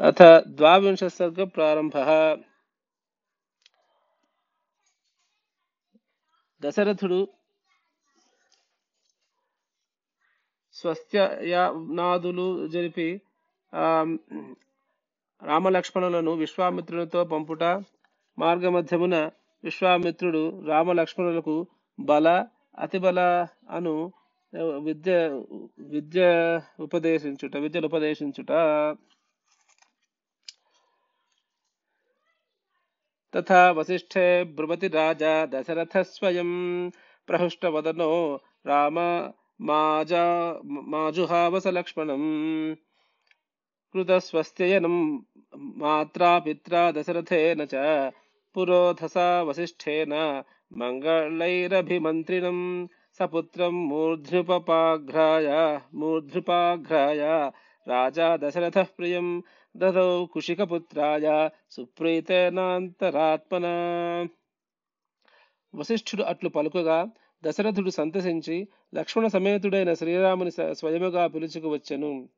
अथ ద్వావింశ సర్గ ప్రారంభ. దశరథుడు స్వస్త్యనాదులు జరిపి ఆ, రామలక్ష్మణులను విశ్వామిత్రునితో పంపుట మార్గమధ్యమున విశ్వామిత్రుడు రామలక్ష్మణులకు బల అతిబల అను విద్య విద్య ఉపదేశించుట విద్యను ఉపదేశించుట. तथा वसिष्ठे ब्रुवति राजा दशरथस्वयं प्रहृष्टवदनो राम माजा माजुहावसलक्ष्मणम्। कृतस्वस्त्ययनं मात्रा पित्रा दशरथेन च पुरोधसा वसिष्ठेन मङ्गलैरभिमन्त्रिणम्। सपुत्रं मूर्ध्नुपपाघ्राय मूर्ध्नुपाघ्राय राजा दशरथः प्रियम्। దదౌ కుశికపుత్రాయ సుప్రీతేనాంతరాత్మన వశిష్ఠుడు అట్లు పలుకగా దశరథుడు సంతసించి లక్ష్మణ సమేతుడైన శ్రీరాముని స్వయముగా పిలుచుకు వచ్చెను.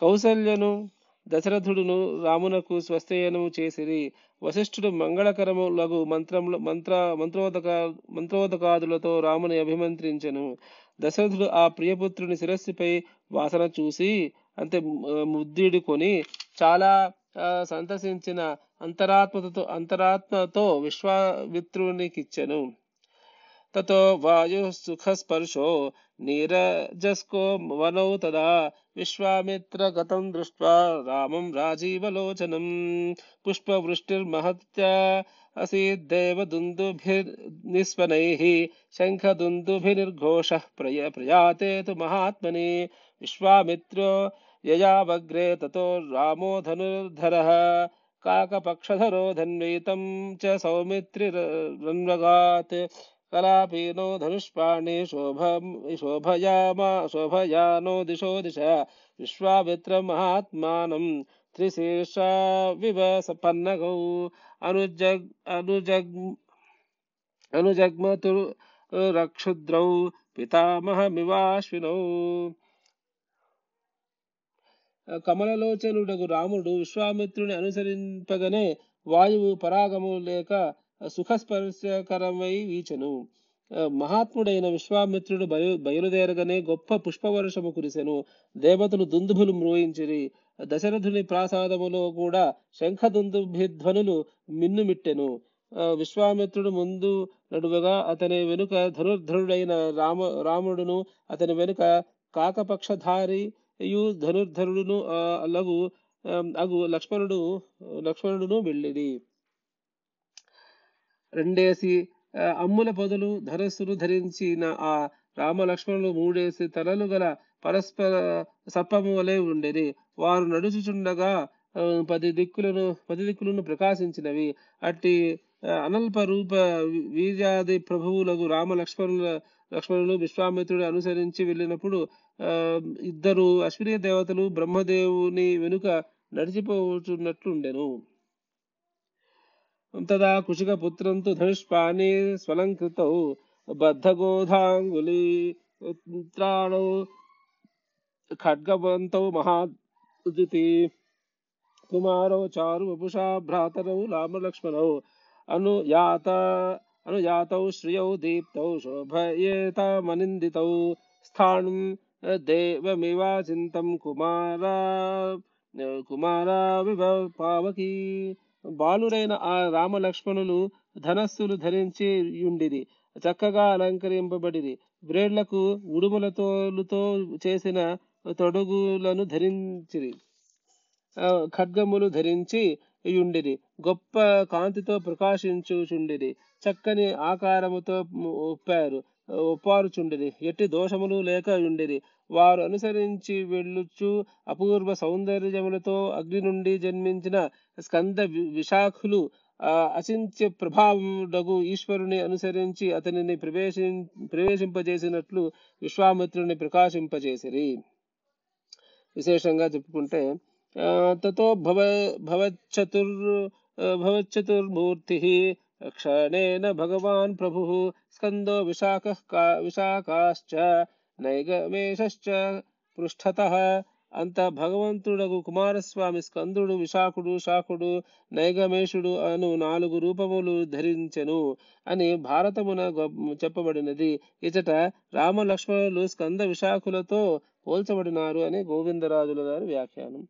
కౌసల్యను దశరథుడును రామునకు స్వస్థయను చేసిరి. వశిష్ఠుడు మంగళకరము లఘు మంత్రములు మంత్ర మంత్రోదక మంత్రోదకాదులతో రాముని అభిమంత్రించెను. దశరథుడు ఆ ప్రియపుత్రుని శిరస్సుపై వాసన చూసి అంటే ముద్దిడుకొని చాలా సంతసించిన అంతరాత్మతో అంతరాత్మతో విశ్వామిత్రునికిచ్చెను తతో వాయు సుఖ స్పర్శో నీరజస్కో వనౌ తదా విశ్వామిత్ర గతం దృష్ట్వా రామం రాజీవలోచనం. పుష్పవృష్టిర్మహత్య అసీద్దేవదుందుభిర్నిస్వనైః శంఖదుందుభిర్ఘోషः ప్రయ ప్రయాతే తు మహాత్మని. విశ్వామిత్రో యయావగ్రే తతో రామో ధనుర్ధరः కాకపక్షధరో ధన్వీతం చ సౌమిత్రిరన్వగాత్ కలాపీనో ధనుష్పాణి శోభ శోభయామా శోభయానో దిశో దిశ విశ్వామిత్ర మహాత్మానం త్రిశీర్షా వివ సపన్నగౌ అనుజగ్ కమలలోచనుడకు రాముడు విశ్వామిత్రుని అనుసరింపగనే వాయువు పరాగము లేక సుఖస్పర్శకరమై వీచెను. మహాత్ముడైన విశ్వామిత్రుడు బయలు బయలుదేరగానే గొప్ప పుష్పవర్షము కురిసెను. దేవతలు దుందుభులు మ్రోయించిరి. దశరథుని ప్రాసాదములో కూడా శంఖదుందుభిధ్వనులు మిన్నుమిట్టెను. ఆ, విశ్వామిత్రుడు ముందు నడువగా అతని వెనుక ధనుర్ధరుడైన రామ రాముడును అతని వెనుక కాకపక్షధారి ధనుర్ధరుడును అలగు అగు లక్ష్మణుడు లక్ష్మణుడును వెళ్ళిది రెండేసి అమ్ముల పొదలు ధనస్సును ధరించిన ఆ రామ లక్ష్మణులు మూడేసి తలలు గల పరస్పర సర్పము వలె ఉండేది వారు నడుచుచుండగా పది దిక్కులను పది దిక్కులను ప్రకాశించినవి. అట్టి అనల్ప రూప వీర్యాది ప్రభువులకు రామ లక్ష్మణుల లక్ష్మణులు విశ్వామిత్రుడు అనుసరించి వెళ్ళినప్పుడు ఇద్దరు అశ్విని దేవతలు బ్రహ్మదేవుని వెనుక నడిచిపోతున్నట్లుండెను. తదా కుశిక పుత్రంతు ధనుష్పాణి స్వలంకృతౌ బద్ధగోధాంగులి త్రాణౌ ఖడ్గవంతౌ మహాద్యుతి కుమారౌ చారు వపుషా భ్రాతరౌ రామలక్ష్మణౌ అనుయాత అనుయాతౌ శ్రియౌ దీప్తౌ శోభయేతామనిందితౌ స్థానం దేవమివాచింతం కుమారా కుమారావివ పావకి. బాలురైన ఆ రామలక్ష్మణులు ధనస్సులు ధరించి యుండిరి చక్కగా అలంకరింపబడిరి. బ్రేడ్లకు ఉడుములతోలుతో చేసిన తొడుగులను ధరించిరి. ఖడ్గములు ధరించి యుండిరి. గొప్ప కాంతితో ప్రకాశించుచుండిరి. చక్కని ఆకారముతో ఒప్పారు ఒప్పారుచుండిరి. ఎట్టి దోషములు లేక యుండిరి. వారు అనుసరించి వెళ్ళుచు అపూర్వ సౌందర్యములతో అగ్ని నుండి జన్మించిన స్కంద వి- విశాఖులు అచింత్య ప్రభావముడగు ఈశ్వరుని అనుసరించి అతనిని ప్రవేశి ప్రవేశింపజేసినట్లు విశ్వామిత్రుని ప్రకాశింపజేసిరి. విశేషంగా చెప్పుకుంటే ततो తతో భవ भवच्चतुर्मूर्तिः क्षणेन క్షణేన భగవాన్ ప్రభు స్కందో విశాఖ विशाखाश्च నైగమేషశ్చ పృష్ఠతః అంత భగవంతుడగు కుమారస్వామి స్కందుడు విశాఖుడు శాఖుడు నైగమేషుడు అను నాలుగు రూపములు ధరించెను అని భారతమున చెప్పబడినది. ఇచట రామలక్ష్మణులు స్కంద విశాఖులతో పోల్చబడినారు అని గోవిందరాజుల గారి వ్యాఖ్యానం.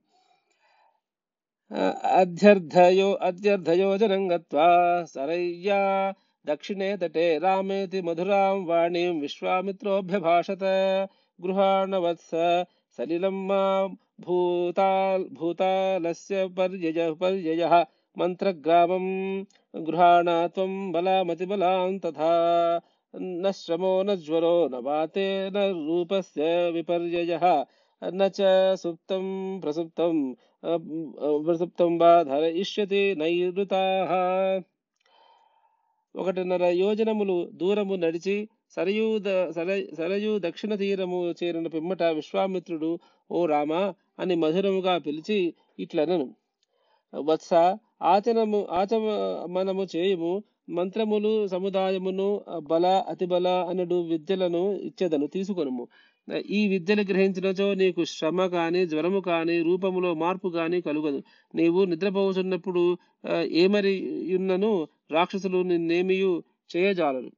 अध्यर्थयो अध्यर्थयोजनङ्गत्वा सरय्या। दक्षिणे तटे रामेति मधुरां वाणीं विश्वामित्रोऽभ्यभाषत। गृहाणवत्स सलिलं मा भूताल्, भूतालस्य पर्ययः मन्त्रग्रामं गृहाणा त्वं तथा। न श्रमो, न ज्वरो, न वाते, न रूपस्य विपर्ययः न च सुप्तं प्रसुप्तं अ, अ, प्रसुप्तं वा धरयिष्यति నైరుతాః ఒకటిన్నర యోజనములు దూరము నడిచి సరయూ ద- సర- సరయూ దక్షిణ తీరము చేరిన పిమ్మట విశ్వామిత్రుడు ఓ రామ అని మధురముగా పిలిచి ఇట్లనను వత్స ఆచనము ఆచమనము చేయుము మంత్రములు సముదాయమును బల అతిబల అనడు విద్యలను ఇచ్చేదను తీసుకొనుము ఈ విద్యను గ్రహించినచో నీకు శ్రమ కానీ జ్వరము కాని రూపములో మార్పు కాని కలుగదు. నీవు నిద్రపోతున్నప్పుడు ఏమరి ఉన్నను రాక్షసులు నిన్నేమియు చేయజాలరు.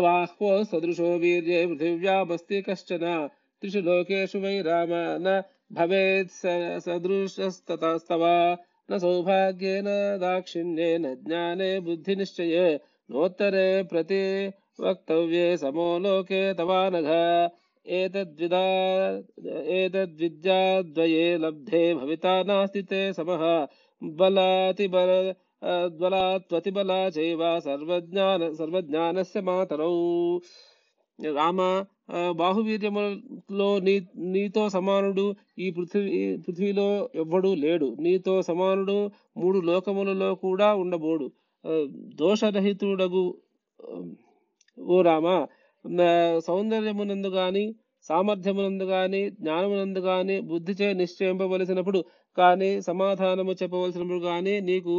బాహ్వో సదృశో వీర్యే పృథివ్యామస్తి కశ్చన. త్రిషు లోకేషు వై రామ న భవేత్ స- న సౌభాగ్యేన దాక్షిణ్యేన జ్ఞానే బుద్ధినిశ్చయే. నోత్తరే ప్రతి వక్తవ్యే సమో లోకే తవానఘ ఏతద్విదా ఏతద్విద్యాద్వయే లబ్ధే భవితా నాస్తి తే సమః బలాతిబల బలాత్వతిబలా చైవ సర్వజ్ఞాన సర్వజ్ఞానస్య మాతరౌ రామ ఆ, బాహువీర్యములో నీ నీతో సమానుడు ఈ పృథివీ పృథ్వీలో ఎవ్వడు లేడు. నీతో సమానుడు మూడు లోకములలో కూడా ఉండబోడు. దోషరహితుడగు ఓ రామ సౌందర్యమునందు గాని సామర్థ్యమునందు గాని జ్ఞానమునందు గాని బుద్ధిచే నిశ్చయింపవలసినప్పుడు కానీ సమాధానము చెప్పవలసినప్పుడు కానీ నీకు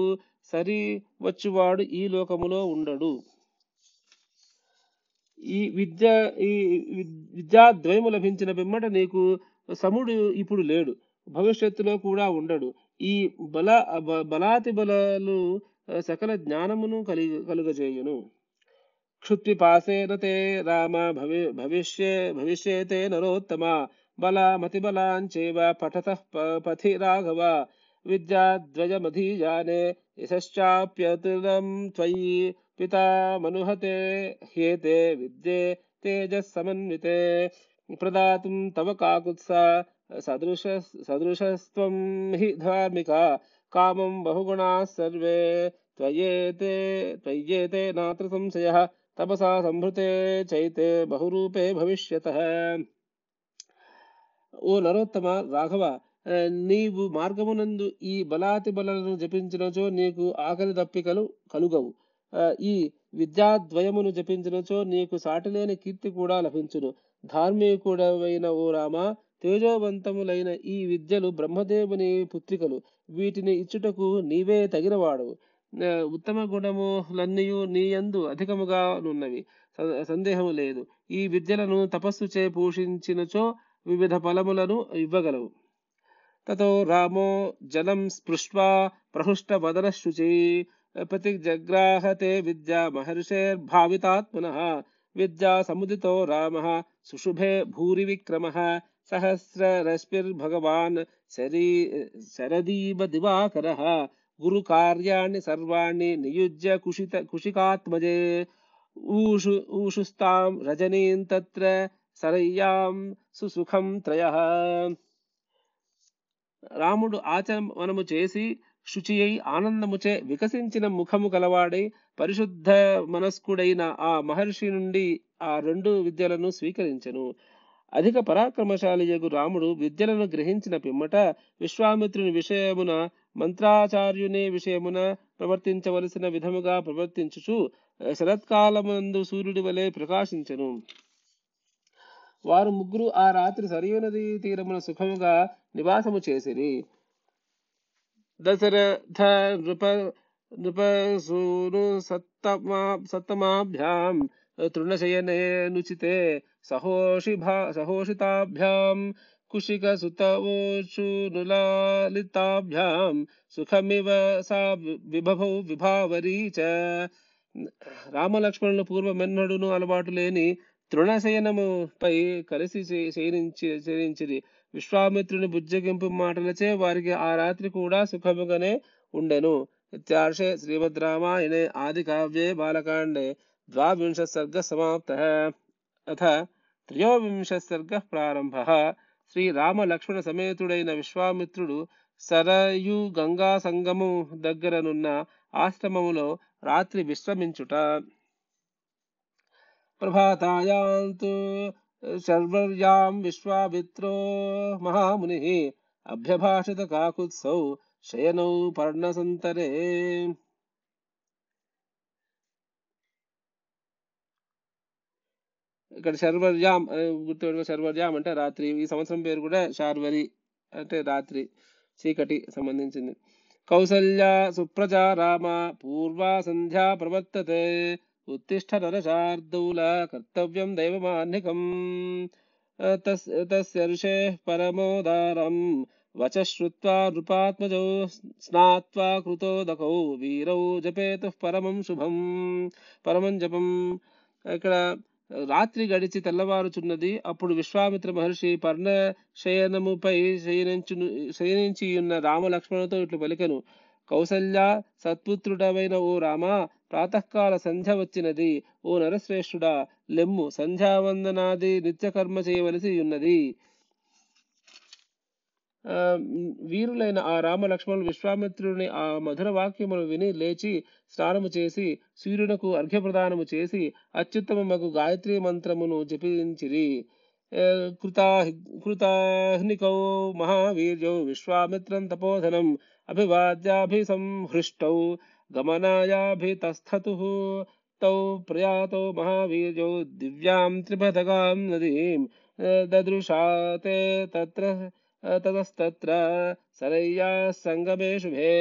సరి వచ్చువాడు ఈ లోకములో ఉండడు. ఈ విద్య ఈ విద్యాద్వయము లభించిన పిమ్మట నీకు సముడు ఇప్పుడు లేడు భవిష్యత్తులో కూడా ఉండడు. ఈ బల బలాతి బలాలు సకల జ్ఞానమును కలిగి కలుగజేయును. क्षुत्पिपासेन ते राम भवि, भविष्ये, भविष्येते नरोत्तमा। बलामतिबलाञ्चैव पठतः पथि राघव विद्याद्वयमधीजाने यशश्चाप्यतुलं त्वयि पिता मनुहते ह्येते विद्ये तेजःसमन्विते प्रदातुं तव काकुत्स सदृश सदृशस्त्वं हि धार्मिका। कामं बहुगुणाः सर्वे। त्वय्येते त्वय्येते नात्र संशयः। నాత్ర తపసా సంభృతే చైతే బహురూపే భవిష్యత. ఓ నరోత్తమ రాఘవ నీవు మార్గమునందు ఈ బలాతి బలను జపించినచో నీకు ఆకలి దప్పికలు కలుగవు. ఈ విద్యాద్వయమును జపించినచో నీకు సాటిలేని కీర్తి కూడా లభించును. ధార్మికుడవైన ఓ రామ తేజోవంతములైన ఈ విద్యలు బ్రహ్మదేవుని పుత్రికలు. వీటిని ఇచ్చుటకు నీవే తగినవాడు ఉత్తమ గుణములన్నీయు నీయందు అధికముగా నున్నవి సందేహము లేదు. ఈ విద్యలను తపస్సు చే పోషించినచో వివిధ ఫలములను ఇవ్వగలవు. తతో రామో జలం స్పృష్వా ప్రహృష్టవదన శుచి ప్రతిజగ్రాహతే విద్యా మహర్షేర్భావితాత్మన విద్యా సముదితో రామ సుషుభే భూరి విక్రమः. సహస్రరశ్మిర్భగవాన్ శరీ శరదీవ దివాకర. గురుకార్యాణి సర్వాణి నియుజ్య కుషిత కుషికాత్మజే ఊషు ఊషుస్తాం రజనీం తత్ర సరయ్యాం సుసుఖం త్రయః రాముడు ఆచమనము చేసి శుచి అయి ఆనందముచే వికసించిన ముఖము కలవాడై పరిశుద్ధ మనస్కుడైన ఆ మహర్షి నుండి ఆ రెండు విద్యలను స్వీకరించెను. అధిక పరాక్రమశాలి పరాక్రమశాలియగు రాముడు విద్యలను గ్రహించిన పిమ్మట విశ్వామిత్రుని విషయమున మంత్రాచార్యుని విషయమున ప్రవర్తించవలసిన విధముగా ప్రవర్తించుచు శరత్కాలమందు సూర్యుడి వలె ప్రకాశించను. వారు ముగ్గురు ఆ రాత్రి సరియు నదీ తీరమున సుఖముగా నివాసము చేసిరి. దశరథ నృప నృపసూను సత్తమా సత్తమాభ్యాం తృణశయనేనుచితే సహోషిభా సహోషితాభ్యాం కుశికసుతవోచూనులాలితాభ్యాం సుఖమివ సా విభవౌ విభావరీ చ రామలక్ష్మణులు పూర్వమెన్నడును అలవాటు లేని తృణశయనముపై కలిసి శయనించి శయనించిరి. విశ్వామిత్రుని బుజ్జగింపు మాటలచే వారికి ఆ రాత్రి కూడా సుఖముగానే ఉండెను. ఇత్యార్షే శ్రీమద్ రామాయణే ఆది కావ్యే బాలకాండే. ద్వావింశ సర్గ సమాప్త. అథ త్రయోవింశ సర్గ ప్రారంభ. శ్రీరామ లక్ష్మణ సమేతుడైన విశ్వామిత్రుడు సరయు గంగా సంగము దగ్గరనున్న ఆశ్రమములో రాత్రి విశ్రమించుట. ప్రభాతాయాంతు శర్వర్యాం విశ్వామిత్రో మహాముని అభ్యభాషిత కాకుత్సౌ శయనౌ పర్ణసంతరే. ఇక్కడ శర్వర్యాం అనే గుర్తుపెట్టుకో శర్వర్యాం అంటే రాత్రి. ఈ సంవత్సరం పేరు కూడా శార్వరి అంటే రాత్రి చీకటి సంబంధించింది. కౌసల్య సుప్రజా రామ పూర్వా సంధ్యా ప్రవర్తతే ఉత్తిష్ట నరశార్దూల కర్తవ్యం దైవమాన్నికం. తస్ తస్య ఋషేః పరమోదారం వచ శ్రుత్వా నృపాత్మజౌ స్నాత్వా కృతోదకౌ వీరౌ జపేతు పరమం శుభం. పరమం జపం. ఇక్కడ రాత్రి గడిచి తెల్లవారుచున్నది అప్పుడు విశ్వామిత్ర మహర్షి పర్ణ శయనముపై శయనించు శయనించి ఉన్న రామలక్ష్మణుతో ఇట్లు పలికను. కౌసల్య సత్పుత్రుడమైన ఓ రామ ప్రాతకాల సంధ్య వచ్చినది. ఓ నరశ్రేష్ఠుడా లెమ్ము సంధ్యావందనాది నిత్యకర్మ చేయవలసి ఉన్నది. వీరులైన ఆ రామ లక్ష్మణులు విశ్వామిత్రుని ఆ మధుర వాక్యములు విని లేచి స్నానము చేసి సూర్యునకు అర్ఘ్యప్రదానము చేసి అత్యుత్తమకు గాయత్రి మంత్రమును జపించిరి. కృతా కృతాహ్నికౌ మహావీర్యౌ విశ్వామిత్రం తపోధనం అభివాద్యాభిసంహృష్టౌ గమనాయాభితస్థతు తౌ ప్రయాతో మహావీర్యౌ దివ్యాం త్రిపథగాం నదీం దదృశాతే తత్ర ततस्तत्र सरय्या सङ्गमे शुभे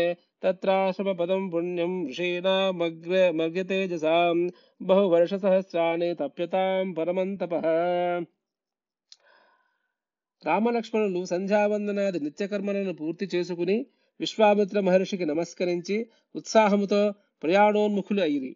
తత్రాశ్రమపదం పుణ్యం ఋషీణామగ్ర మగ్యతేజసాం బహువర్షసహస్రాణి తప్యతాం పరమంతపః రామలక్ష్మణులు సంధ్యావందనాది నిత్యకర్మలను పూర్తి చేసుకుని విశ్వామిత్ర మహర్షికి నమస్కరించి ఉత్సాహముతో ప్రయాణోన్ముఖులు అయిరి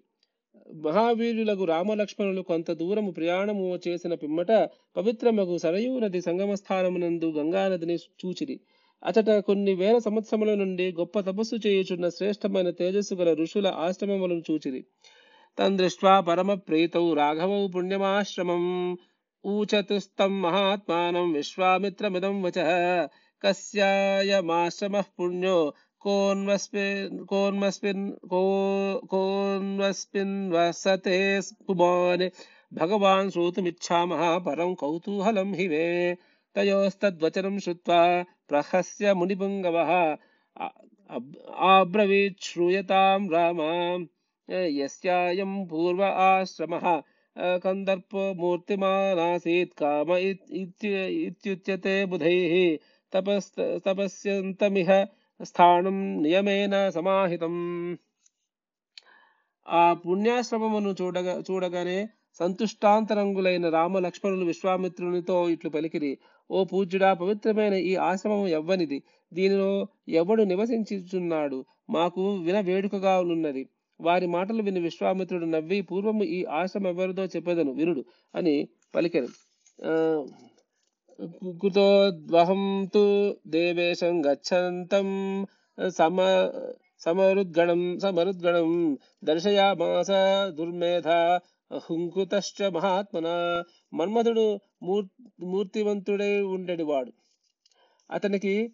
మహావీరులకు రామలక్ష్మణులు కొంత దూరము ప్రయాణము చేసిన పిమ్మట పవిత్రమగు సరయూ నది సంగమస్థానమునందు గంగానదిని చూచిరి. అచట కొన్ని వేల సంవత్సరముల నుండి గొప్ప తపస్సు చేయుచున్న శ్రేష్టమైన తేజస్సు గల ఋషుల ఆశ్రమములను చూచిరి. తందృష్ట్వా పరమ ప్రీతౌ రాఘవౌ పుణ్యమాశ్రమం ఊచతుస్తం మహాత్మానం విశ్వామిత్రమిదం వచ. కస్యాయమాశ్రమ పుణ్యో कोन्वस्मिन् कोन्वस्मिन् वसते पुमान् भगवान् श्रोतुमिच्छामः, परं कौतूहलं हि मे। तयोस्तद्वचनं श्रुत्वा प्रहस्य मुनिपुङ्गवः आब्रवीत् श्रूयतां रामां यस्यायं पूर्व आश्रमः कन्दर्पो मूर्तिमानासीत् काम इत्युच्यते बुधैः। तपस् तपस्यन्तमिह స్థానం నియమేన సమాహితం. ఆ పుణ్యాశ్రమమును చూడగా చూడగానే సంతుష్టాంతరంగులైన రామ లక్ష్మణులు విశ్వామిత్రునితో ఇట్లు పలికిరి ఓ పూజ్యుడా పవిత్రమైన ఈ ఆశ్రమం ఎవ్వనిది? దీనిలో ఎవడు నివసించుచున్నాడు? మాకు విన వేడుకగా ఉన్నది వారి మాటలు విని విశ్వామిత్రుడు నవ్వి పూర్వము ఈ ఆశ్రమం ఎవరిదో చెప్పేదను వినుడు అని పలికెను. ఆ, కుతోద్వహం తు దేవేశం గచ్చంతం సమ సమరుద్గణం సమరుద్గణం దర్శయామాస దుర్మేధ హుంకుతశ్చ మహాత్మన మన్మధుడు మూర్ మూర్తివంతుడై ఉండేవాడు. అతనికి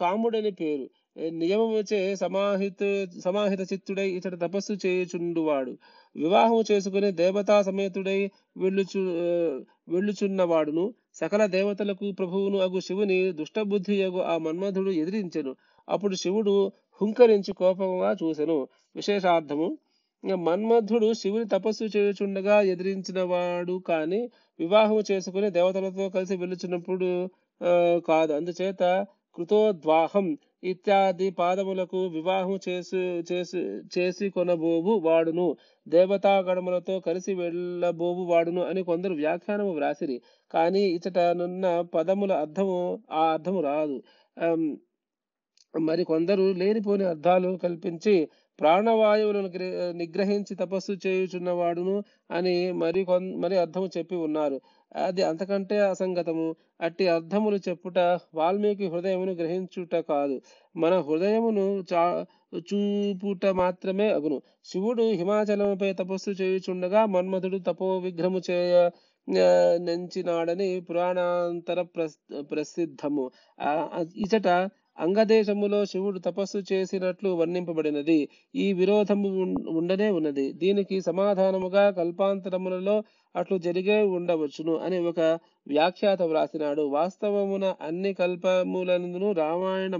కాముడని పేరు. నియమముచే సమాహిత సమాహిత చిత్తుడై ఇతడు తపస్సు చేయుచుండువాడు. వివాహము చేసుకుని దేవతా సమేతుడై వెళ్ళుచు వెళ్ళుచున్నవాడును. సకల దేవతలకు ప్రభువును అగు శివుని దుష్టబుద్ధి యగు ఆ మన్మధుడు ఎదిరించెను. అప్పుడు శివుడు హుంకరించి కోపంగా చూసెను. విశేషార్థము మన్మధుడు శివుని తపస్సు చేయుచుండగా ఎదిరించిన వాడు కాని వివాహము చేసుకుని దేవతలతో కలిసి వెళ్ళుచున్నప్పుడు కాదు. అందుచేత కృతోద్వాహం ఇత్యాది పాదములకు వివాహం చేసు చేసు చేసి కొనబోవు వాడును. దేవతాగణములతో కలిసి వెళ్ళబోవు వాడును అని కొందరు వ్యాఖ్యానము వ్రాసిరి. కానీ ఇచటనున్న పదముల అర్థము ఆ అర్థము రాదు. మరి కొందరు లేనిపోని అర్థాలు కల్పించి ప్రాణవాయువులను నిగ్రహించి తపస్సు చేయుచున్నవాడును అని మరి కొన్ మరి అర్థము చెప్పి ఉన్నారు. అది అంతకంటే అసంగతము. అట్టి అర్థములు చెప్పుట వాల్మీకి హృదయమును గ్రహించుట కాదు. మన హృదయమును చా చూపుట మాత్రమే అగును. శివుడు హిమాచలముపై తపస్సు చేయుచుండగా మన్మధుడు తపో విగ్రహము చేయ నెంచినాడని పురాణాంతర ప్రస్- ప్రసిద్ధము. ఇచట అంగదేశములో శివుడు తపస్సు చేసినట్లు వర్ణింపబడినది. ఈ విరోధము ఉండనే ఉన్నది. దీనికి సమాధానముగా కల్పాంతరములలో అట్లు జరిగే ఉండవచ్చును అని ఒక వ్యాఖ్యాత వ్రాసినాడు. వాస్తవమున అన్ని కల్పములను రామాయణ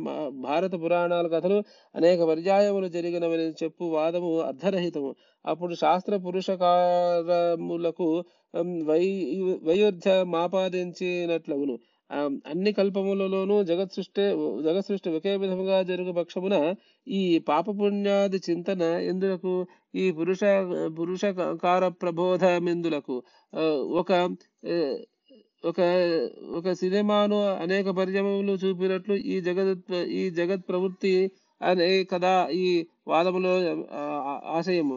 భారత పురాణాల కథలు అనేక పర్యాయములు జరిగినవని చెప్పు వాదము అర్ధరహితము అప్పుడు శాస్త్ర పురుషకారములకు వై వైరుధ్యమాపాదించినట్లగును ఆ, అన్ని కల్పములలోనూ జగత్ సృష్టి జగత్ సృష్టి ఒకే విధముగా జరుగు పక్షమున ఈ పాపపుణ్యాది చింతన ఎందులకు? ఈ పురుష పురుషకార ప్రబోధమెందులకు? ఒక ఒక ఒక సినిమాను అనేక పరిచయములు చూపినట్లు ఈ జగత్ ఈ జగత్ ప్రవృత్తి అనే కదా ఈ వాదములో ఆశయము.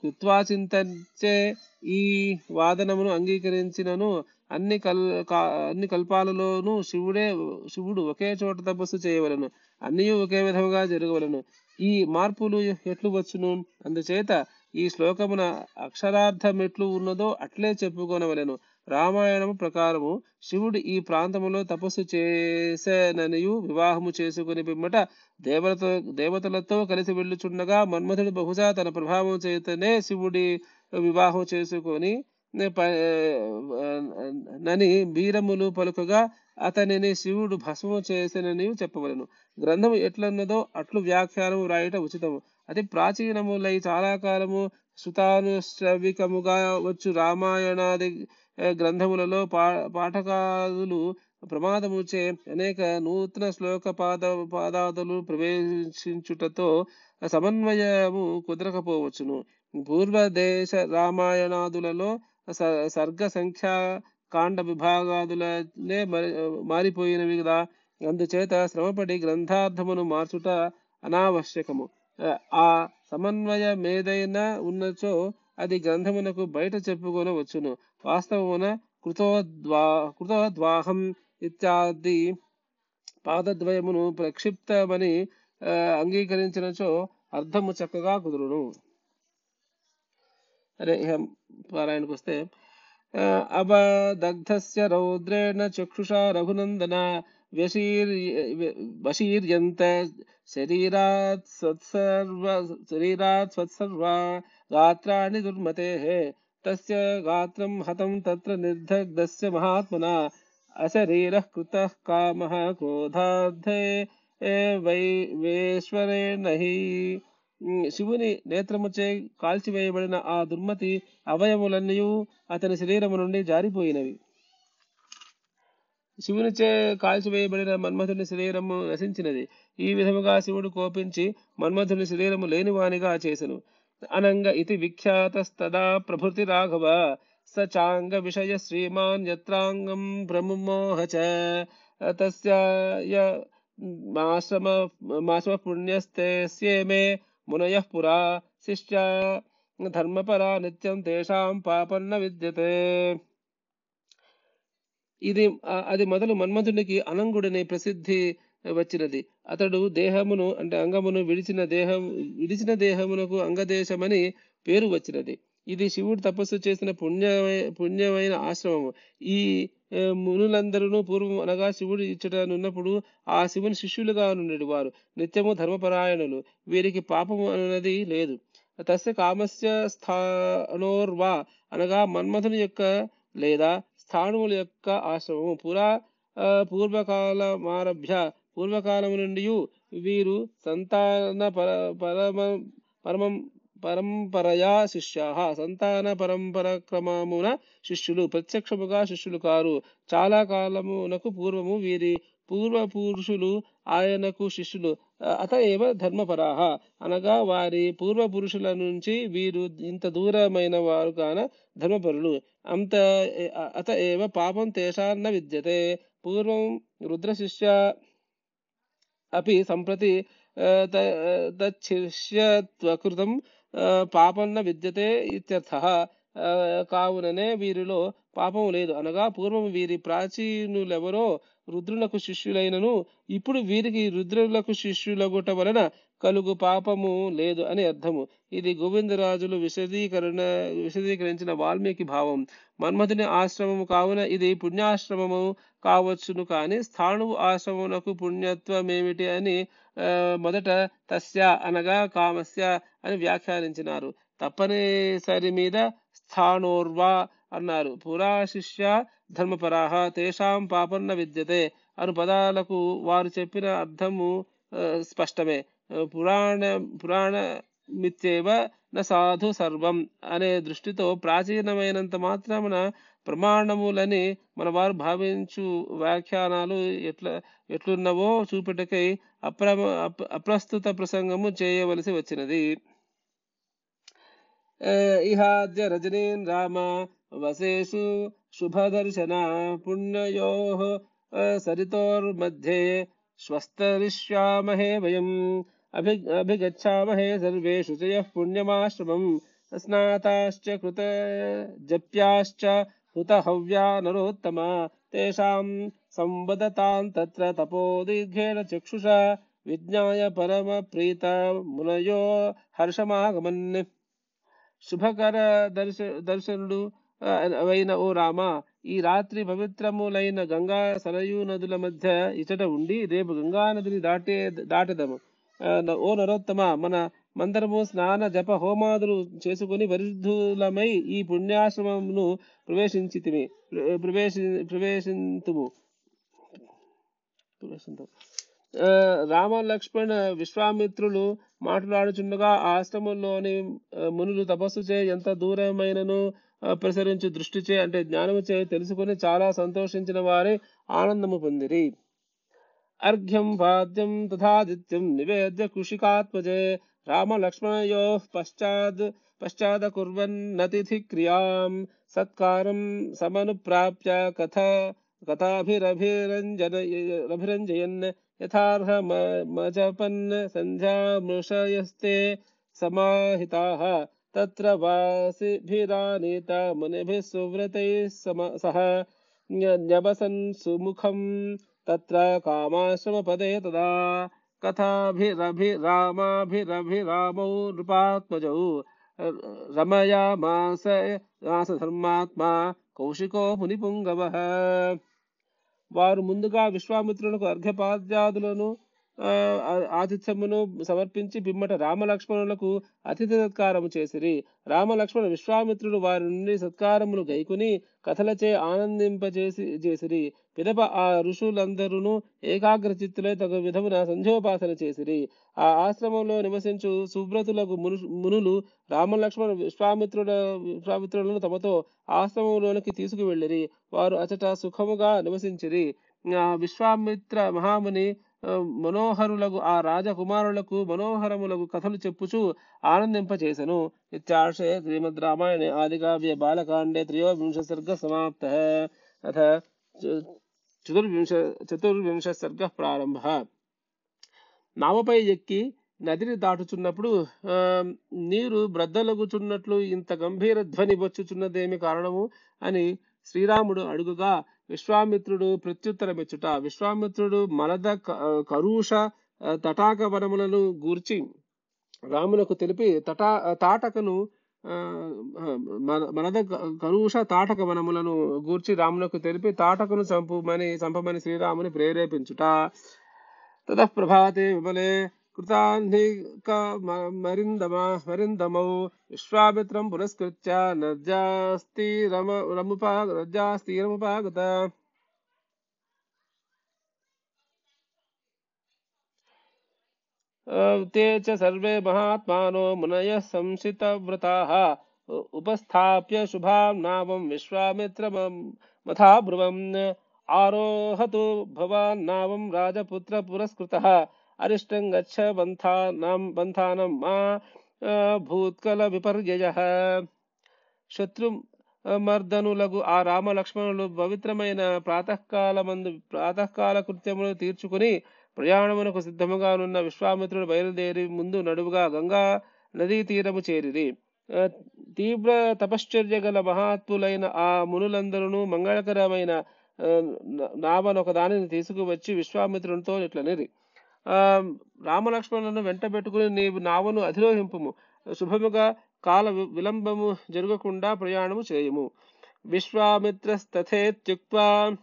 కృత్వా చింతించే ఈ వాదనమును అంగీకరించినను అన్ని కల్ కా- అన్ని కల్పాలలోనూ శివుడే శివుడు ఒకే చోట తపస్సు చేయవలను. అన్నీ ఒకే విధముగా జరగవలను. ఈ మార్పులు ఎట్లు వచ్చును? అందుచేత ఈ శ్లోకమున అక్షరార్థం ఎట్లు ఉన్నదో అట్లే చెప్పుకొనవలను. రామాయణము ప్రకారము శివుడు ఈ ప్రాంతములో తపస్సు చేసేననియు వివాహము చేసుకుని పిమ్మట దేవత దేవతలతో కలిసి వెళ్ళుచుండగా మన్మథుడు బహుశా తన ప్రభావం చేతనే శివుడి వివాహం చేసుకొని నని బీరములు పలుకగా అతనిని శివుడు భస్మము చేసినని చెప్పవలను గ్రంథము ఎట్లన్నదో అట్లు వ్యాఖ్యానం వ్రాయట ఉచితము. అతి ప్రాచీనములై చాలా కాలము సుతానుశ్రవికముగా వచ్చు రామాయణాది గ్రంథములలో పా పాఠకాదులు ప్రమాదముచే అనేక నూతన శ్లోక పాద పాదాదులు ప్రవేశించుటతో సమన్వయము కుదరకపోవచ్చును. పూర్వదేశ రామాయణాదులలో సర్గ సంఖ్యా కాండ విభాగాదులనే మరి మారిపోయినవి కదా. అందుచేత శ్రమపడి గ్రంథార్థమును మార్చుట అనావశ్యకము. ఆ, సమన్వయ సమన్వయమేదైనా ఉన్నచో అది గ్రంథమునకు బయట చెప్పుకొనవచ్చును వాస్తవమున కృతోద్వా కృతోద్వాహం ఇత్యాది పాదద్వయమును ప్రక్షిప్తమని అంగీకరించినచో అర్థము చక్కగా కుదురును. అరే पारायण पुस्ते अवदग्धस्य रौद्रेण चक्षुषा रघुनन्दन वशीर वशीर्यन्त शरीरात् सत्सर्व, शरीरात् सत्सर्वा गात्राणि दुर्मते दुर्मतेः तस्य गात्रम हतम तत्र निर्धग्धस्य महात्मना। अशरीरः कृतः कामः क्रोधाद्धे वै, वेश्वरे हि శివుని నేత్రముచే కాల్చివేయబడిన ఆ దుర్మతి అవయములన్నీ అతని శరీరము నుండి జారిపోయినవి. శివునిచే కాల్చివేయబడిన మన్మథుని శరీరము నశించినది. ఈ విధముగా శివుడు కోపించి మన్మథుని శరీరము లేనివానిగా చేసెను. అనంగ ఇది విఖ్యాతస్తదా ప్రభృతి రాఘవ స చాంగ విషయ శ్రీమాన్ యత్రాంగం ప్రముమోహ తస్య మాశ్రమ మాశ్రమ పుణ్యస్తే పుణ్యస్తేస్యేమే మునయః పురా శిష్య ధర్మపరా నిత్యం తేషాం పాపన్న విద్యతే ఇది అది మొదలు మన్మధునికి అనంగుడనే ప్రసిద్ధి వచ్చినది. అతడు దేహమును అంటే అంగమును విడిచిన దేహం విడిచిన దేహమునకు అంగదేశమని పేరు వచ్చినది. ఇది శివుడు తపస్సు చేసిన పుణ్యమై పుణ్యమైన ఆశ్రమము. ఈ మునులందరూ పూర్వం అనగా శివుడు ఇచ్చటనున్నప్పుడు ఆ శివుని శిష్యులుగా నుండి వారు. నిత్యము ధర్మపరాయణులు. వీరికి పాపము అన్నది లేదు. తస్య కామస్య స్థానోర్వా అనగా మన్మథుని యొక్క లేదా స్థానముల యొక్క ఆశ్రమము. పురా పూర్వకాలమారభ్య పూర్వకాలము నుండి వీరు సంతాన పర పరమ పరమం పరంపరయా శిష్యా. సంతాన పరంపర క్రమమున శిష్యులు ప్రత్యక్షముగా శిష్యులు కారు. చాలా కాలమునకు పూర్వము వీరి పూర్వ పురుషులు ఆయనకు శిష్యులు. అత ఏవ ధర్మపరాహ అనగా వారి పూర్వ పురుషుల నుంచి వీరు ఇంత దూరమైన వారు కాన ధర్మపరులు. అంత అత ఏవ పాపం తేషాన్న విద్యతే. పూర్వం రుద్రశిష్య అపి సంప్రతి తచ్చిష్యత్వకృతం పాపన్న విద్యతే ఇత్యర్థ. కావుననే వీరిలో పాపము లేదు. అనగా పూర్వం వీరి ప్రాచీనులెవరో రుద్రులకు శిష్యులైనను ఇప్పుడు వీరికి రుద్రులకు శిష్యులగుట వలన కలుగు పాపము లేదు అని అర్థము. ఇది గోవిందరాజులు విశదీకరణ విశదీకరించిన వాల్మీకి భావం. మన్మథుని ఆశ్రమము కావున ఇది పుణ్యాశ్రమము కావచ్చును కానీ స్థాణువు ఆశ్రమమునకు పుణ్యత్వమేమిటి అని మొదట తస్య అనగా కామస్య అని వ్యాఖ్యానించినారు. తప్పనిసరి మీద స్థానోర్వా అన్నారు. పురా శిష్య ధర్మపరాహ తేషాం పాపన్న విద్యతే అను పదాలకు వారు చెప్పిన అర్థము స్పష్టమే. పురాణ పురాణ మిత్యేవ న సాధు సర్వం అనే దృష్టితో ప్రాచీనమైనంత మాత్రమున ప్రమాణములని మన వారు భావించు వ్యాఖ్యానాలు ఎట్లా ఎట్లున్నవో చూపెటకై అప్రమ అప్రస్తుత ప్రసంగము చేయవలసి వచ్చినది. ఇహాద్య రజనీన్ రామ వశేషు శుభదర్శన పుణ్యయో సరితోర్మధ్యే స్వస్తరిష్యామహే వయం. అభి అభిగచ్చామహే సర్వే శుచయః పుణ్యమాశ్రమం స్నాతాశ్చ కృత జప్యాశ్చ హుతహవ్యా నరోత్తమ తేషాం సంవదతాం తత్ర తపోదీర్ఘేణ చక్షుషా విజ్ఞాయ పరమ ప్రీత మునయో హర్షమాగమన్ శుభకర దర్శ దర్శనుడు ఆ, అయిన ఓ రామ ఈ రాత్రి పవిత్రములైన గంగా సరయూ నదుల మధ్య ఇచట ఉండి రేపు గంగా నదిని దాటే దాటెదము. ఆ, న- ఓ నరోత్తమ మన మందరము స్నాన జప హోమాదులు చేసుకుని వరిద్ధులమై ఈ పుణ్యాశ్రమమును ప్రవేశించితిమి. ప్రవేశి ప్రవేశింతుము. ప్రవేశింతుము. రామ లక్ష్మణ విశ్వామిత్రులు మాట్లాడుచుండగా ఆ ఆశ్రమంలోని మునులు తపస్సు చే ఎంత దూరమైనను ప్రసరించు ప్రసరించు దృష్టిచే అంటే జ్ఞానము చే తెలుసుకుని చాలా సంతోషించిన వారే ఆనందము పొందిరి. अर्घ्यं, वाद्यं तथादित्यं निवेद्य कुशिकात्मजे रामलक्ष्मणयोः पश्चाद् पश्चादकुर्वन्नतिथिक्रियाँ सत्कारं समनुप्राप्य कथा कथाभिरभिरञ्जयन् यथार्हमजपन् सन्ध्यामृषयस्ते समाहिताः। तत्र वासिभिरानीता मुनिभिः सुव्रतैः सह न्यवसन् सुमुखम्। మునిభిः సువ్రతైः సమ సహ న్యవసన్ సుముఖం తత్ర తదా కథాభిరభిరామాభిరభిరామౌ నృపాత్మజౌ రమయామాస మాస ధర్మాత్మా కౌశికో మునిపుంగవ వారు ముందుగా విశ్వామిత్రులకు అర్ఘ్యపాద్యాదులను ఆతిథ్యమును సమర్పించి పిమ్మట రామలక్ష్మణులకు అతిథి సత్కారము చేసిరి. రామలక్ష్మణ విశ్వామిత్రుడు వారి నుండి సత్కారములు గైకుని కథలచే ఆనందింపజేసి చేసిరి. పిదప ఆ ఋషులందరూ ఏకాగ్ర చిత్తులై తగు విధమున సంధ్యోపాసన చేసిరి. ఆ ఆశ్రమంలో నివసించు సుబ్రతులకు మును మునులు రామలక్ష్మణ విశ్వామిత్రుల విశ్వామిత్రులను తమతో ఆశ్రమంలోనికి తీసుకువెళ్ళిరి. వారు అచట సుఖముగా నివసించిరి. విశ్వామిత్ర మహాముని మనోహరులకు ఆ రాజకుమారులకు మనోహరములకు కథలు చెప్పుచు ఆనందింపచేసెను. ఇత్యాశయ శ్రీమద్ రామాయణే ఆదికావ్య బాలకాండే త్రయోవింశ సర్గ సమాప్త. అథ చతుర్వింశ చతుర్వింశ సర్గ ప్రారంభ. నావపై ఎక్కి నదిని దాటుచున్నప్పుడు ఆ, నీరు బ్రద్దలగుచున్నట్లు ఇంత గంభీర ధ్వని బొచ్చుచున్నదేమి కారణము అని శ్రీరాముడు అడుగుగా విశ్వామిత్రుడు ప్రత్యుత్తరమిచ్చుట. విశ్వామిత్రుడు మలద క- కరుష తటాక వనములను గూర్చి రామునకు తెలిపి తటా తాటకను మనద కరుష తాటక వనములను గూర్చి రామునకు తెలిపి తాటకను చంపుమని చంపమని శ్రీరాముని ప్రేరేపించుట. తతః విమలే కృతాన్నిక మరిందమ మరిందమౌ. విశ్వామిత్రం పురస్కృత్య నద్యాస్తిరమ రముపా నద్యాస్తిరముపాగత ते च सर्वे महात्मानो मुनयः संशितव्रताः उ- उपस्थाप्य शुभां नामं विश्वामित्रमथा ब्रुवम् आरोहतु भवान् नामं राजपुत्र पुरस्कृतः अरिष्टं गच्छ बन्धानां बन्धानं मा భూత్కల విపర్యయ శత్రు మర్దనులకు ఆ రామ లక్ష్మణులు పవిత్రమైన ప్రాతకాల మందు ప్రాతకాల కృత్యములు తీర్చుకుని ప్రయాణమునకు సిద్ధముగానున్న విశ్వామిత్రుడు బయలుదేరి ముందు నడువుగా గంగా నదీ తీరము చేరిరి. తీవ్ర తపశ్చర్య గల మహాత్ములైన ఆ మునులందరూ మంగళకరమైన ఆ, దానిని తీసుకువచ్చి విశ్వామిత్రునితో ఇట్లనిరి. ఆ రామలక్ష్మణులను వెంట పెట్టుకుని నీవు నావను అధిరోహింపుము. శుభముగా కాల వి- విలంబము జరగకుండా ప్రయాణము చేయము. విశ్వామిత్రస్తథేత్యుక్త్వా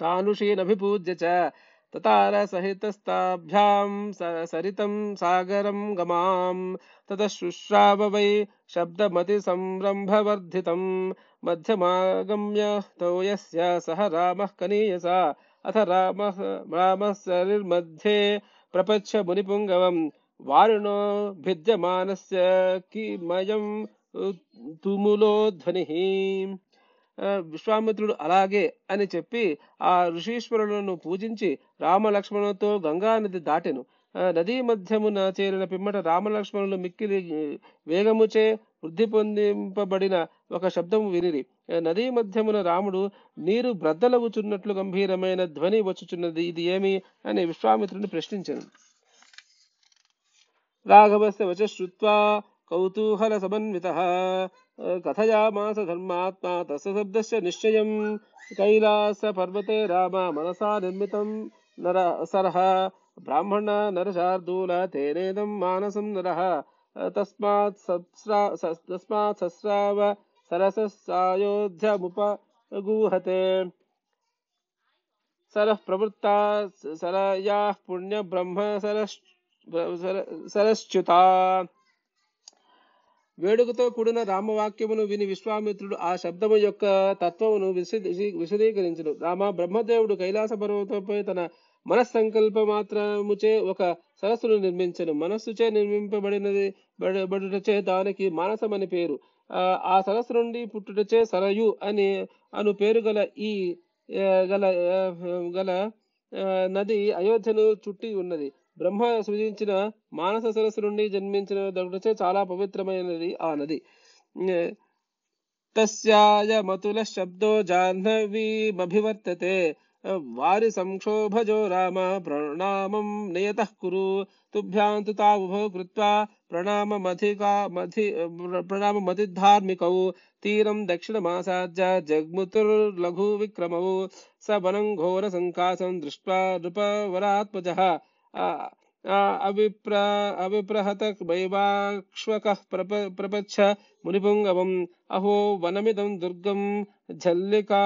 తానుషీనభిపూజ్య చ. ततारसहितस्ताभ्यां सरितं सागरं गमां। ततः शुश्राव वै शब्दमतिसंरम्भवर्धितं। मध्यमागम्य तौ यस्य सः रामः कनीयसा। अथ रामः रामसरिर्मध्ये प्रपच्छ मुनिपुङ्गवं वारुणो भिद्यमानस्य किमयं విశ్వామిత్రుడు అలాగే అని చెప్పి ఆ ఋషీశ్వరులను పూజించి రామలక్ష్మణులతో గంగా నది దాటెను. నదీ మధ్యమున చేరిన పిమ్మట రామలక్ష్మణులు మిక్కిలి వేగముచే వృద్ధి పొందింపబడిన ఒక శబ్దము వినిరి. నదీ మధ్యమున రాముడు నీరు బ్రద్దలవుచున్నట్లు గంభీరమైన ధ్వని వచ్చుచున్నది ఇది ఏమి? అని విశ్వామిత్రుని ప్రశ్నించను. రాఘవస్య వచ శ్రుత్వా కౌతూహల సమన్విత కథయామాస ధర్మాత్మా తస్య శబ్దస్య నిశ్చయం కైలాస పర్వతే రామ మనసా నిర్మితం నర సరః బ్రాహ్మణ నరశార్దూల తేనేదం మానసం నరః తస్మాత్ సస్రా స- తస్మాత్ సస్రావ సరసస్సాయోధ్యముపగూహతే సరః ప్రవృత్తా సరయాః పుణ్య వేడుకతో కూడిన రామవాక్యమును విని విశ్వామిత్రుడు ఆ శబ్దము యొక్క తత్వమును విశదీ విశదీకరించును. రామ బ్రహ్మదేవుడు కైలాస పర్వతంపై తన మనస్సంకల్ప మాత్రముచే ఒక సరస్సును నిర్మించను. మనస్సుచే నిర్మింపబడినది బడుటచే దానికి మానసమని పేరు. ఆ, సరస్సు నుండి పుట్టుటచే సరయు అని అను పేరు గల ఈ గల గల నది అయోధ్యను చుట్టి ఉన్నది. బ్రహ్మ సృజించిన మానస సరస్సు నుండి జన్మించిన దొరకటచే చాలా పవిత్రమైనది ఆ నది ఏ, తస్యాయ మతుల శబ్దో జాహ్నవీమభివర్తతే వారి సంక్షోభజో రామ ప్రణామం నియతః కురు తుభ్యాంతు తావుభో కృత్వా ప్రణామమధికా మధి ప్రణామమతిధార్మికౌ తీరం దక్షిణమాసాద్య జగ్ముతుర్లఘు విక్రమౌ స వనం ఘోర సంకాసం దృష్ట్వా నృపవరాత్మజः ఆ- ఆ అవిప్ర అవిప్రహత వైవాక్ష్వక ప్రప ప్రపచ్చ మునిపుంగవం. అహో వనమిదం దుర్గం జల్లికా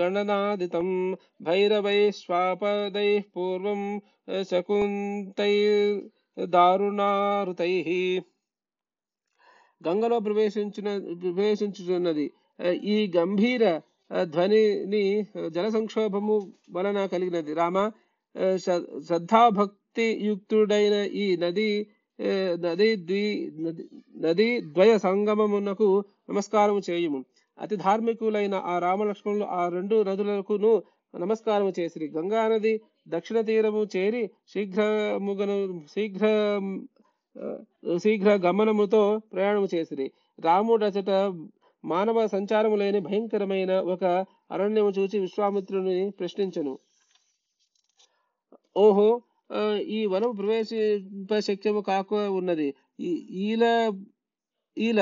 గణనాదితం భైరవై స్వాపదై పూర్వం శకుంతై దారుణారుతై. గంగలో ప్రవేశించిన ప్రవేశించుతున్నది ఈ గంభీర ధ్వనిని జల సంక్షోభము వలన కలిగినది. రామ శ్రద్ధాభక్తి యుక్తుడైన ఈ నది నది ద్వి నది నది ద్వయ సంగమమునకు నమస్కారము చేయుము. అతి ధార్మికులైన ఆ రామలక్ష్మణులు ఆ రెండు నదులకును నమస్కారం చేసిరి. గంగా నది దక్షిణ తీరము చేరి శీఘ్రముగను శీఘ్ర శీఘ్ర గమనముతో ప్రయాణము చేసిరి. రాముడచట మానవ సంచారము లేని భయంకరమైన ఒక అరణ్యము చూచి విశ్వామిత్రుని ప్రశ్నించను. ఓహో ఈ వనము ప్రవేశింప శక్యము కాక ఉన్నది. ఈ- ఈల ఈల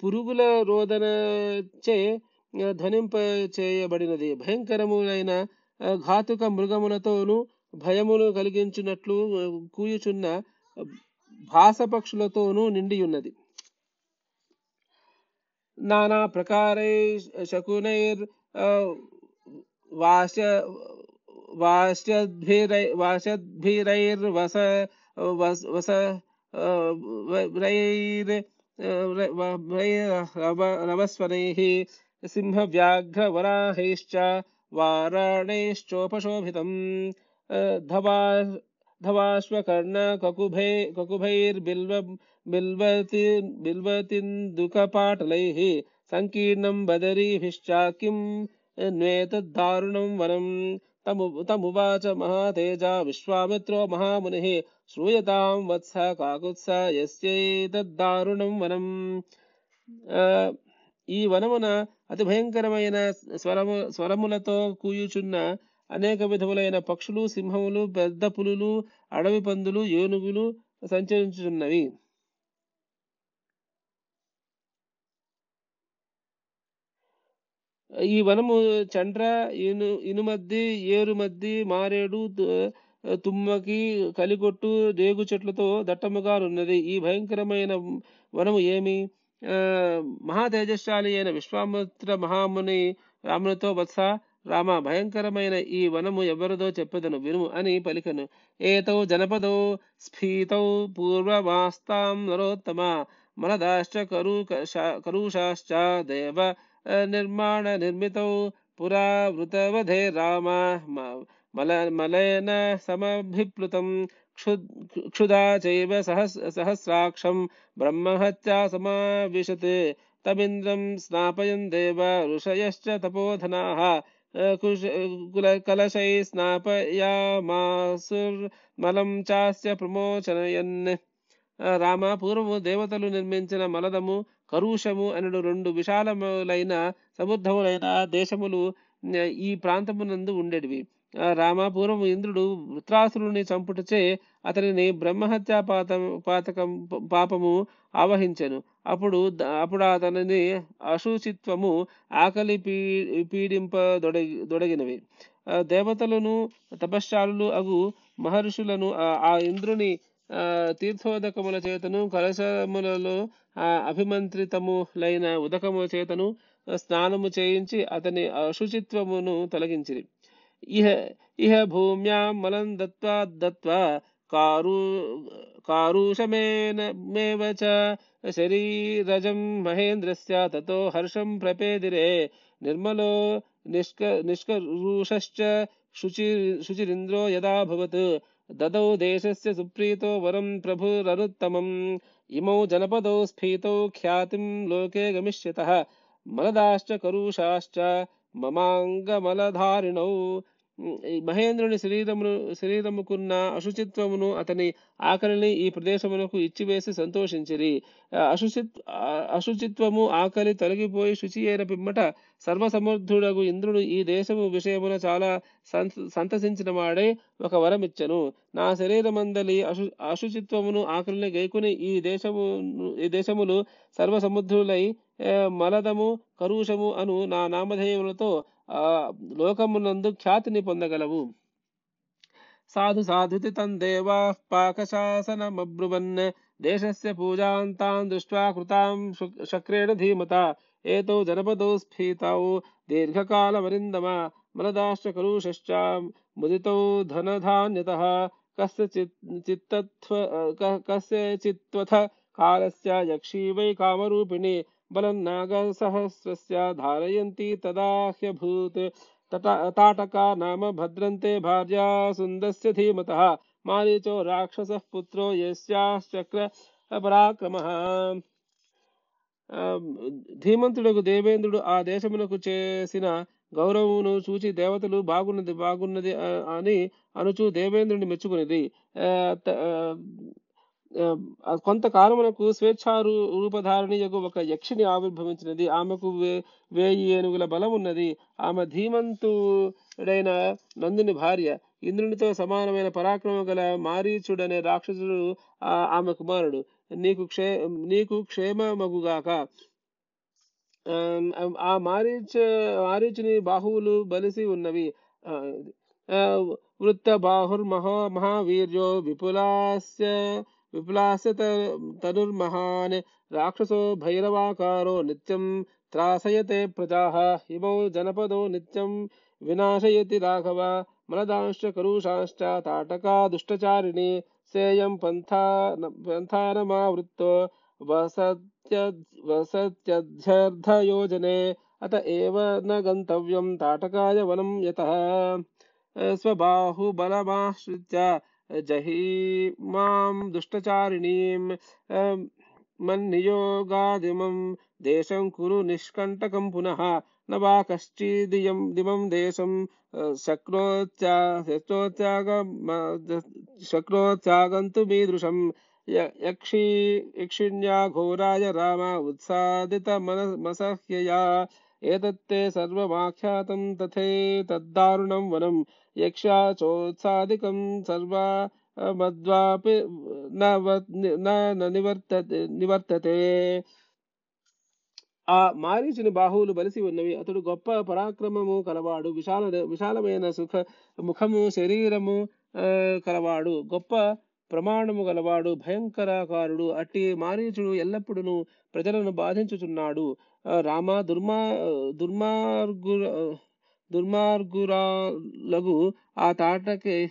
పురుగుల రోదన చే ధ్వనింప చేయబడినది. భయంకరములైన ఘాతుక మృగములతోనూ భయమును కలిగించినట్లు కూయుచున్న భాసపక్షులతోనూ నిండి ఉన్నది నానా ప్రకారై శకునైర్ ఆ, వాస్య वास्यद्भिरैर्वस, वस वस रैर् रवस्वनैः सिंहव्याघ्रवराहैश्च वाराणैश्चोपशोभितम् धवा धवाश्वकर्णककुभै ककुभैर्बिल्व बिल्वति बिल्वतिन्दुकपाटलैः सङ्कीर्णं बदरीभिश्च किं न्वेतद्दारुणं वनम् तमु तमुवाच महातेजा विश्वामित्रो महामुनिः श्रूयतां वत्स काकुत्स यस्यैतद्दारुणं वनम् ఆ, ఈ వనమున అతి భయంకరమైన స్వరము స్వరములతో కూయుచున్న అనేక విధములైన పక్షులు సింహములు పెద్ద పులులు అడవి పందులు ఏనుగులు సంచరించుచున్నవి ఈ వనము చండ్ర ఇను ఇనుమద్ది ఏరుమద్ది మారేడు తుమ్మకి కలిగొట్టు రేగు చెట్లతో దట్టముగానున్నది. ఈ భయంకరమైన వనము ఏమి? ఆ, మహా తేజస్శాలి అయిన విశ్వామిత్ర మహాముని రామునితో వత్స రామ భయంకరమైన ఈ వనము ఎవరిదో చెప్పెదను వినుము అని పలికను. ఏతౌ జనపదౌ స్ఫీతౌ పూర్వమాస్తాం నరోత్తమ మనదాశ్చ కరు కరుషాశ్చ దేవ నిర్మాణ నిర్మితౌ పురా వృతవధే రామ మ- మల మలయన సమభిప్లుతం క్షుద్ క్షుదా చైవ సహస్ సహస్రాక్షం బ్రహ్మహత్యా సమావిశత్ తమింద్రం స్నాపయన్ దేవ ఋషయశ్చ తపోధనాః కుశ కుల కలశై స్నాపయామాసుర్మలం చాస్య ప్రమోచనయన్ ఆ, రామ పూర్వము దేవతలు నిర్మించిన మలదము కరుషము అనడు రెండు విశాలములైన సముద్రములైన దేశములు ఈ ప్రాంతమునందు ఉండేటివి. ఆ, రామ పూర్వము ఇంద్రుడు వృత్రాసురుని చంపుటచే అతనిని బ్రహ్మహత్యా పాత పాతకం పాపము ఆవహించెను. అప్పుడు అప్పుడు అతనిని అశుచిత్వము ఆకలి పీ పీడింపదొడగి దొడగినవి. దేవతలను తపశ్శాలులు అగు మహర్షులను ఆ- ఇంద్రుని తీర్థోదకముల చేతను కలశములలో అభిమంత్రితములైన ఉదకముల చేతను స్నానము చేయించి అతని అశుచిత్వమును తొలగించిరి. ఇహ ఇహ భూమ్యాం మలం దత్వా దత్వా కారు కారుషమేనమేవ చ శరీరజం మహేంద్రస్య తతో హర్షం ప్రపేదిరే నిర్మలో నిష్క నిష్కరుషశ్చ శుచి శుచిరింద్రో యదాభవత్ భవత్ దదౌ దేశస్య సుప్రీతో వరం ప్రభురనుత్తమం ఇమౌ జనపదౌ స్ఫీతౌ ఖ్యాతిం లోకే గమిష్యతః మలదాశ్చ కరుషాశ్చ మమాంగమలధారిణౌ ఈ మహేంద్రుని శరీరమును శరీరముకున్న అశుచిత్వమును అతని ఆకలిని ఈ ప్రదేశమునకు ఇచ్చివేసి సంతోషించిరి. అశుచిత్ అశుచిత్వము ఆకలి తొలగిపోయి శుచి అయిన పిమ్మట సర్వసమర్థుడగు ఇంద్రుడు ఈ దేశము విషయమున చాలా సంత సంతసించిన వాడే ఒక వరమిచ్చను. నా శరీరమందలి అశు అశుచిత్వమును ఆకలిని గైకుని ఈ దేశము ఈ దేశములు సర్వసముద్రులై మలదము కరుషము అను నా నామధేయములతో లోకమునందు ఖ్యాతిని పొందగలవు సాధు సాధుతి తం దేవా పాకశాసనమబ్రువన్ దేశస్య పూజాంతాన్ దృష్ట్వా కృతాం శు- శక్రేణ ధీమత ఏతౌ జనపదౌ స్ఫీతౌ దీర్ఘకాలమరిందమ మలదాశ్చ కలుషశ్చ ముదితౌ ధనధాన్యతః కస్య చిత్ చిత్తత్వ క- కస్య చిత్వథ కాలస్య యక్షీ వై కామరూపిణి బలం నాగసహస్రస్య ధారయంతి తదా తట- తాటకా నామ భద్రంతే భార్యా సుందస్య ధీమత మారీచో రాక్షస పుత్రో యస్యాశ్చక్ర పరాక్రమః ధీమంతుడకు దేవేంద్రుడు ఆ దేశమునకు చేసిన గౌరవమును చూచి దేవతలు బాగున్నది బాగున్నది అని అనుచు దేవేంద్రుని మెచ్చుకునేది। కొంతకాలమునకు స్వేచ్ఛారు రూపధారిణి యొక్క ఒక యక్షిని ఆవిర్భవించినది. ఆమెకు వే వేయి ఏనుగుల బలం ఉన్నది ఆమె ధీమంతుడైన నందుని భార్య. ఇంద్రునితో సమానమైన పరాక్రమం గల మారీచుడనే రాక్షసుడు ఆమె కుమారుడు. నీకు క్షే నీకు క్షేమమగుగాక ఆ, ఆ మారీచ మారీచుని బాహువులు బలిసి ఉన్నవి. ఆ, వృత్త బాహుర్ మహా మహావీర్యో విపులాస్య విపులాస్య త- తనుర్మహాన్ రాక్షసో భైరవాకారో నిత్యం త్రాసయతే ప్రజాః ఇమౌ జనపదో నిత్యం వినాశయతి రాఘవ మలదాంశ్చ కరుషాంశ్చ తాటకా దుష్టచారిణి సేయం పంథా పంథానమావృత్తో వసత్య వసత్యధ్యర్థయోజనే అత ఏవ న గంతవ్యం తాటకాయ వనం जहि माँ दुष्टचारिणीं अं, मन्नियोगादिमं देशं कुरु निष्कण्टकं पुनः, न वा कश्चिदियं दिमं देशं शक्नोत्यागन्तु मीदृशं यक्षि यक्षिण्या घोराय राम उत्सादितमनमसह्यया య- యక్షి యక్షిణ్యా ఘోరాయ రామ ఉత్సాదిత మనమసహ్యయా ఏతత్తే సర్వమాఖ్యాతం తథైతద్దారుణం వనం యక్షా చోత్సాదికం మద్వాపి న నివర్తతే నివర్తతే ఆ మారీచుని బాహువులు బలిసి ఉన్నవి. అతడు గొప్ప పరాక్రమము కలవాడు. విశాల విశాలమైన సుఖ ముఖము శరీరము కలవాడు. గొప్ప ప్రమాణము గలవాడు భయంకరాకారుడు అట్టి మారీచుడు ఎల్లప్పుడూ ప్రజలను బాధించుచున్నాడు. రామ దుర్మా దుర్మార్గు దుర్మార్గురాలగు ఆ తాటకి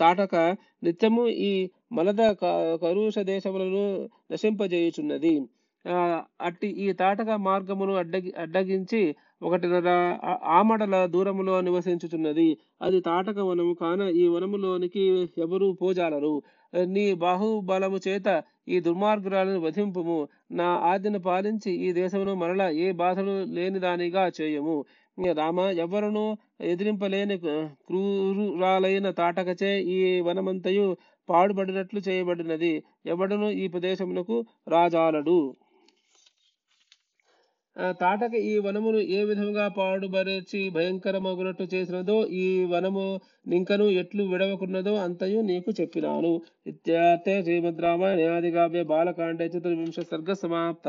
తాటక నిత్యము ఈ మలద క- కరుష దేశములను నశింపజేయుచున్నది. ఆ, అట్టి ఈ తాటక మార్గమును అడ్డగి అడ్డగించి ఒకటిన్నర ఆమడల దూరములో నివసించుచున్నది. అది తాటక వనము కాన ఈ వనములోనికి ఎవరు పోజాలరు. నీ బాహుబలము చేత ఈ దుర్మార్గురాలను వధింపుము. నా ఆజ్ఞను పాలించి ఈ దేశమును మరల ఏ బాధలు లేనిదానిగా చేయము. రామ ఎవరును ఎదిరింపలేని క్రూరాలైన తాటకచే ఈ వనమంతయు పాడుబడినట్లు చేయబడినది. ఎవడును ఈ ప్రదేశమునకు రాజాలడు. తాటక ఈ వనమును ఏ విధముగా పాడుబరచి భయంకరమగునట్టు చేసినదో ఈ వనము నింకను ఎట్లు విడవకున్నదో అంతయు నీకు చెప్పినాను. ఇత్యార్థే శ్రీమద్ రామాయణ ఆదికావ్య బాలకాండే చతుర్వింశ సర్గ సమాప్త.